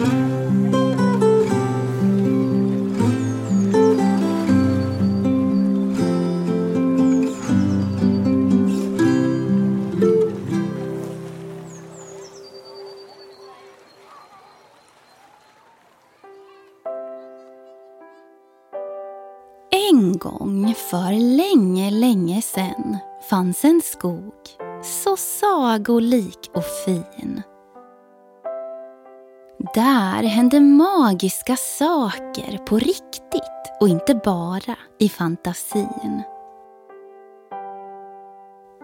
En gång för länge, länge sen fanns en skog så sagolik och fin. Där hände magiska saker på riktigt och inte bara i fantasin.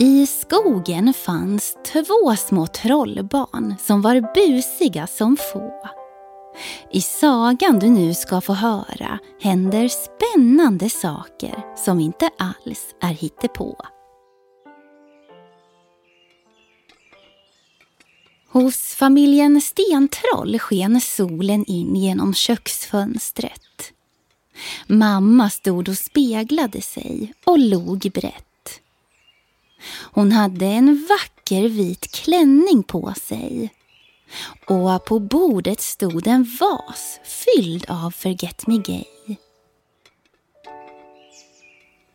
I skogen fanns två små trollbarn som var busiga som få. I sagan du nu ska få höra händer spännande saker som inte alls är hittepå. Hos familjen Stentroll sken solen in genom köksfönstret. Mamma stod och speglade sig och log brett. Hon hade en vacker vit klänning på sig och på bordet stod en vas fylld av Forget Me Gay.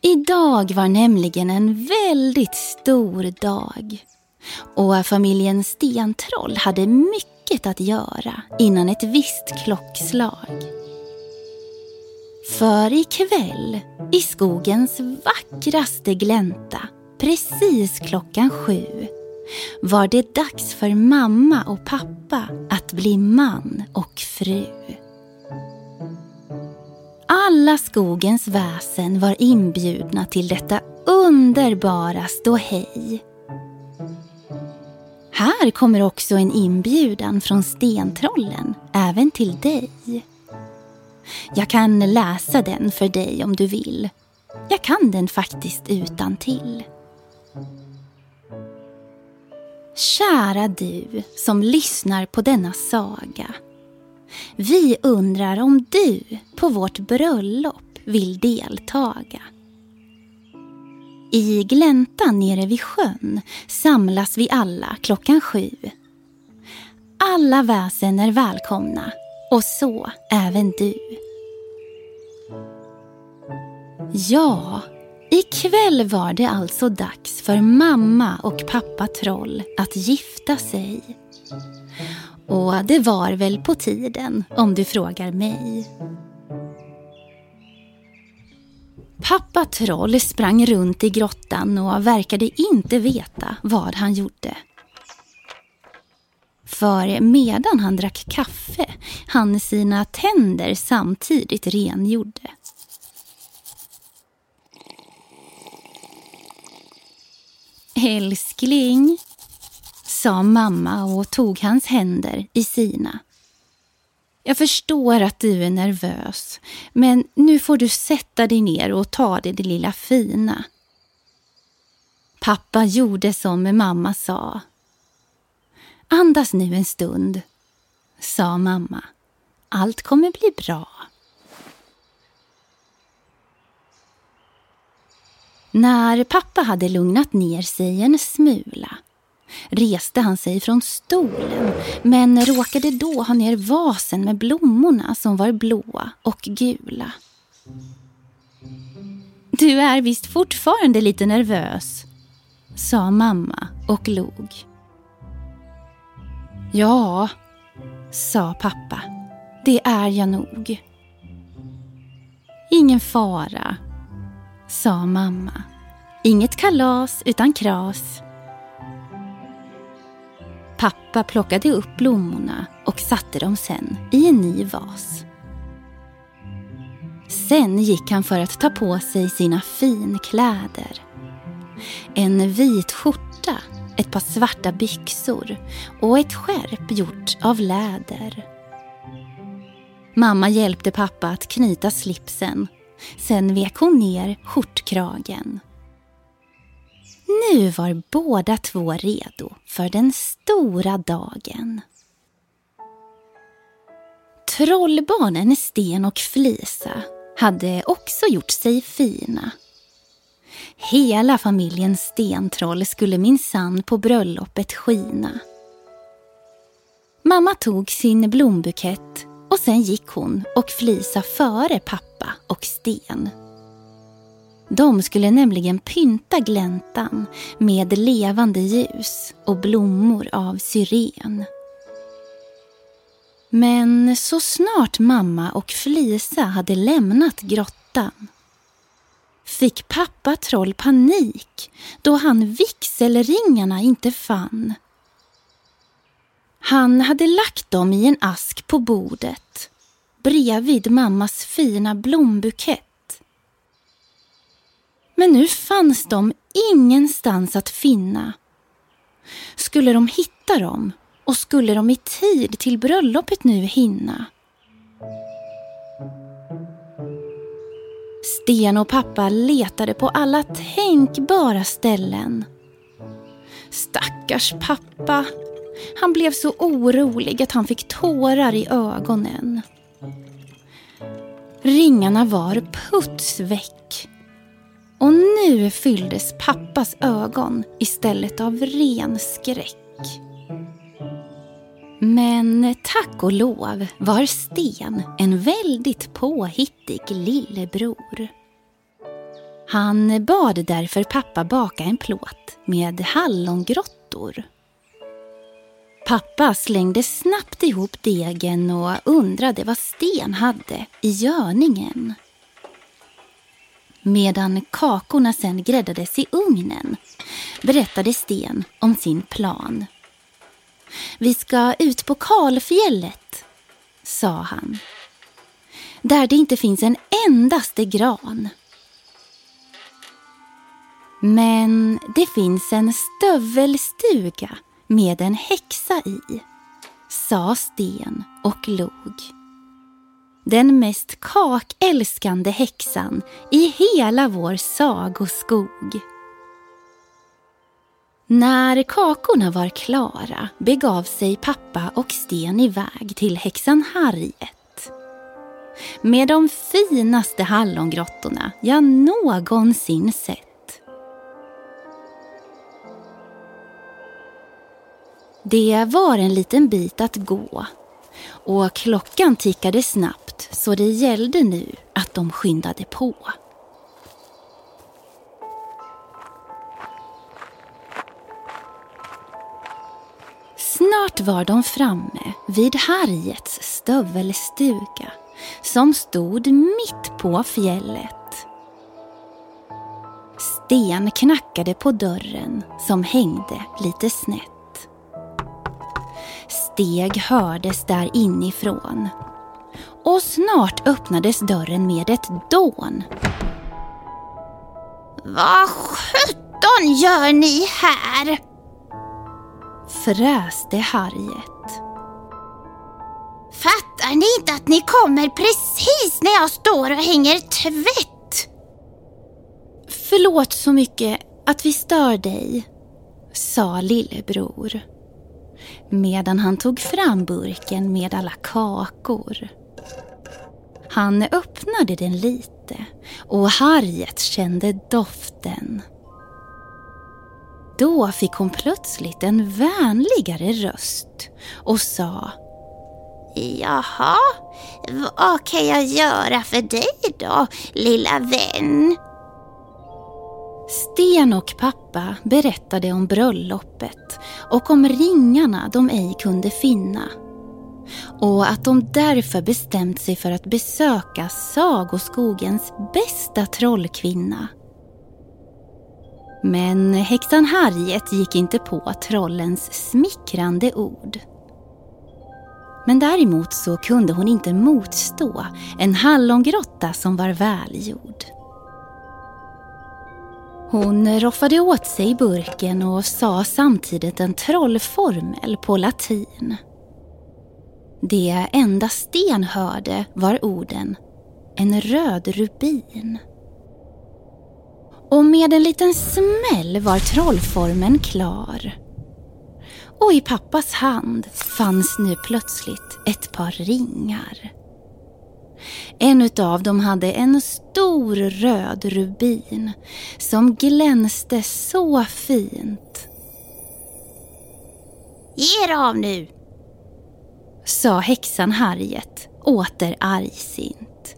Idag var nämligen en väldigt stor dag och familjen Stentroll hade mycket att göra innan ett visst klockslag. För ikväll, i skogens vackraste glänta, precis klockan sju, var det dags för mamma och pappa att bli man och fru. Alla skogens väsen var inbjudna till detta underbara ståhej. Här kommer också en inbjudan från stentrollen, även till dig. Jag kan läsa den för dig om du vill. Jag kan den faktiskt utan till. Kära du som lyssnar på denna saga. Vi undrar om du på vårt bröllop vill deltaga. I gläntan nere vid sjön samlas vi alla klockan sju. Alla väsen är välkomna och så även du. Ja, ikväll var det alltså dags för mamma och pappa Troll att gifta sig. Och det var väl på tiden om du frågar mig. Pappa Troll sprang runt i grottan och verkade inte veta vad han gjorde. För medan han drack kaffe han sina tänder samtidigt rengjorde. Älskling, sa mamma och tog hans händer i sina. Jag förstår att du är nervös, men nu får du sätta dig ner och ta det, det lilla fina. Pappa gjorde som mamma sa. Andas nu en stund, sa mamma. Allt kommer bli bra. När pappa hade lugnat ner sig en smula reste han sig från stolen men råkade då ha ner vasen med blommorna som var blåa och gula. Du är visst fortfarande lite nervös, sa mamma och log. Ja, sa pappa. Det är jag nog. Ingen fara, sa mamma. Inget kalas utan kras. Pappa plockade upp blommorna och satte dem sen i en ny vas. Sen gick han för att ta på sig sina finkläder. En vit skjorta, ett par svarta byxor och ett skärp gjort av läder. Mamma hjälpte pappa att knyta slipsen. Sen vek hon ner skjortkragen. Nu var båda två redo för den stora dagen. Trollbarnen Sten och Flisa hade också gjort sig fina. Hela familjen Stentroll skulle minsann på bröllopet skina. Mamma tog sin blombukett och sen gick hon och Flisa före pappa och Sten. De skulle nämligen pynta gläntan med levande ljus och blommor av syren. Men så snart mamma och Flisa hade lämnat grottan fick pappa Troll panik då han vigselringarna inte fann. Han hade lagt dem i en ask på bordet bredvid mammas fina blombukett. Men nu fanns de ingenstans att finna. Skulle de hitta dem och skulle de i tid till bröllopet nu hinna? Sten och pappa letade på alla tänkbara ställen. Stackars pappa. Han blev så orolig att han fick tårar i ögonen. Ringarna var putsväck. Och nu fylldes pappas ögon istället av ren skräck. Men tack och lov var Sten en väldigt påhittig lillebror. Han bad därför pappa baka en plåt med hallongrottor. Pappa slängde snabbt ihop degen och undrade vad Sten hade i görningen. Medan kakorna sen gräddades i ugnen berättade Sten om sin plan. Vi ska ut på kalfjället, sa han. Där det inte finns en endaste gran. Men det finns en stövelstuga med en häxa i, sa Sten och log. Den mest kakälskande häxan i hela vår sagoskog. När kakorna var klara begav sig pappa och Sten iväg till häxan Harriet. Med de finaste hallongrottorna jag någonsin sett. Det var en liten bit att gå och klockan tickade snabbt så det gällde nu att de skyndade på. Snart var de framme vid Harriets stövelstuga som stod mitt på fjället. Sten knackade på dörren som hängde lite snett. Steg hördes där inifrån och snart öppnades dörren med ett dån. Vad sjutton gör ni här? fräste Harriet. Fattar ni inte att ni kommer precis när jag står och hänger tvätt? Förlåt så mycket att vi stör dig, sa lillebror medan han tog fram burken med alla kakor. Han öppnade den lite och Harriet kände doften. Då fick hon plötsligt en vänligare röst och sa Jaha, vad kan jag göra för dig då, lilla vän? Sten och pappa berättade om bröllopet och om ringarna de ej kunde finna. Och att de därför bestämt sig för att besöka Sagoskogens bästa trollkvinna men häxan Harriet gick inte på trollens smickrande ord. Men däremot så kunde hon inte motstå en hallongrotta som var välgjord. Hon roffade åt sig burken och sa samtidigt en trollformel på latin. Det enda Sten hörde var orden en röd rubin. Och med en liten smäll var trollformen klar. Och i pappas hand fanns nu plötsligt ett par ringar. En utav dem hade en stor röd rubin som glänste så fint. Ge er av nu, sa häxan Harriet åter argsint.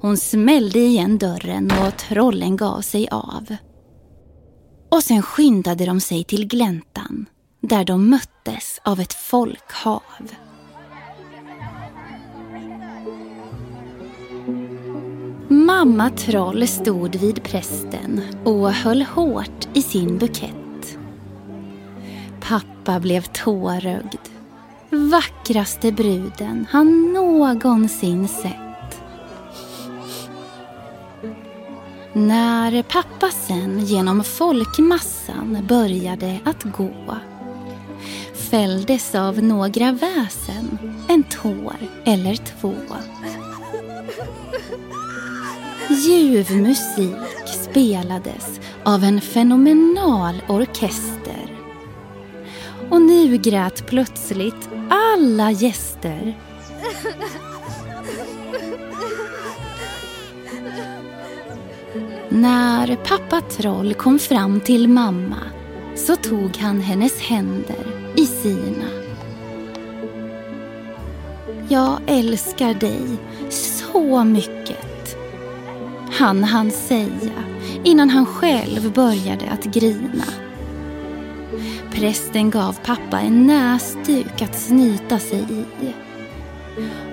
Hon smällde igen dörren och trollen gav sig av. Och sen skyndade de sig till gläntan där de möttes av ett folkhav. Mamma Troll stod vid prästen och höll hårt i sin bukett. Pappa blev tårögd. Vackraste bruden han någonsin sett. När pappa sen genom folkmassan började att gå fälldes av några väsen en tår eller två. Ljuv musik spelades av en fenomenal orkester. Och nu grät plötsligt alla gäster. När pappa Troll kom fram till mamma så tog han hennes händer i sina. Jag älskar dig så mycket. Han han säga innan han själv började att grina. Prästen gav pappa en näsduk att snyta sig i.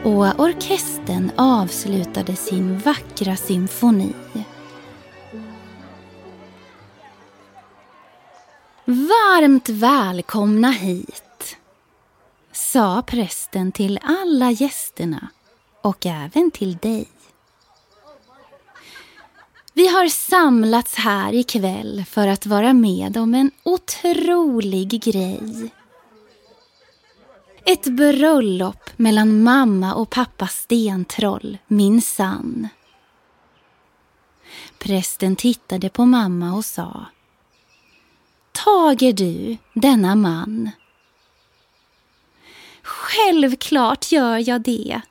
Och orkestern avslutade sin vackra symfoni. Varmt välkomna hit, sa prästen till alla gästerna och även till dig. Vi har samlats här ikväll för att vara med om en otrolig grej. Ett bröllop mellan mamma och pappa Stentroll, min sann. Prästen tittade på mamma och sa Tager du denna man? Självklart gör jag det,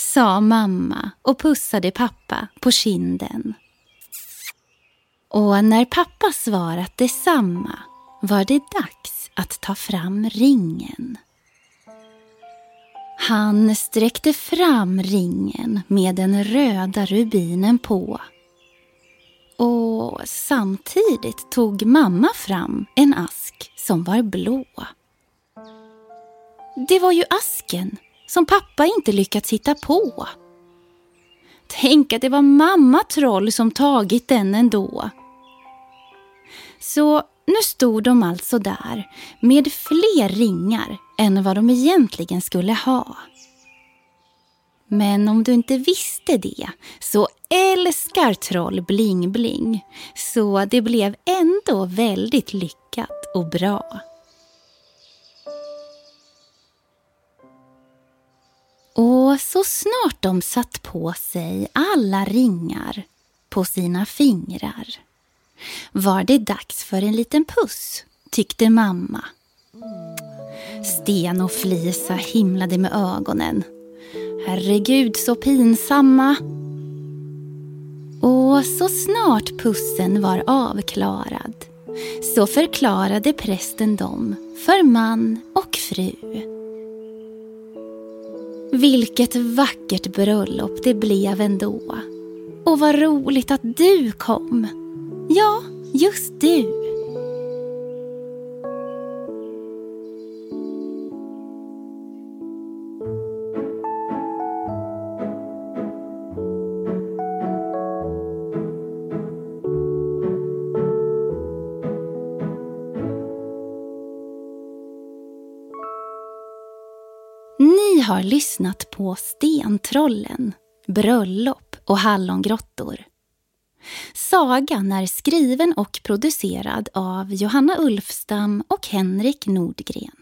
sa mamma och pussade pappa på kinden. Och när pappa svarat detsamma var det dags att ta fram ringen. Han sträckte fram ringen med den röda rubinen på. Och samtidigt tog mamma fram en ask som var blå. Det var ju asken som pappa inte lyckats hitta på. Tänk att det var mamma Troll som tagit den ändå. Så nu stod de alltså där med fler ringar än vad de egentligen skulle ha. Men om du inte visste det så älskar troll bling-bling. Så det blev ändå väldigt lyckat och bra. Och så snart de satt på sig alla ringar på sina fingrar var det dags för en liten puss, tyckte mamma. Sten och Flisa himlade med ögonen. Herregud, så pinsamma. Och så snart pussen var avklarad så förklarade prästen dem för man och fru. Vilket vackert bröllop det blev ändå. Och vad roligt att du kom. Ja, just du. Har lyssnat på Stentrollen, Bröllop och Hallongrottor. Sagan är skriven och producerad av Johanna Ulfstam och Henrik Nordgren.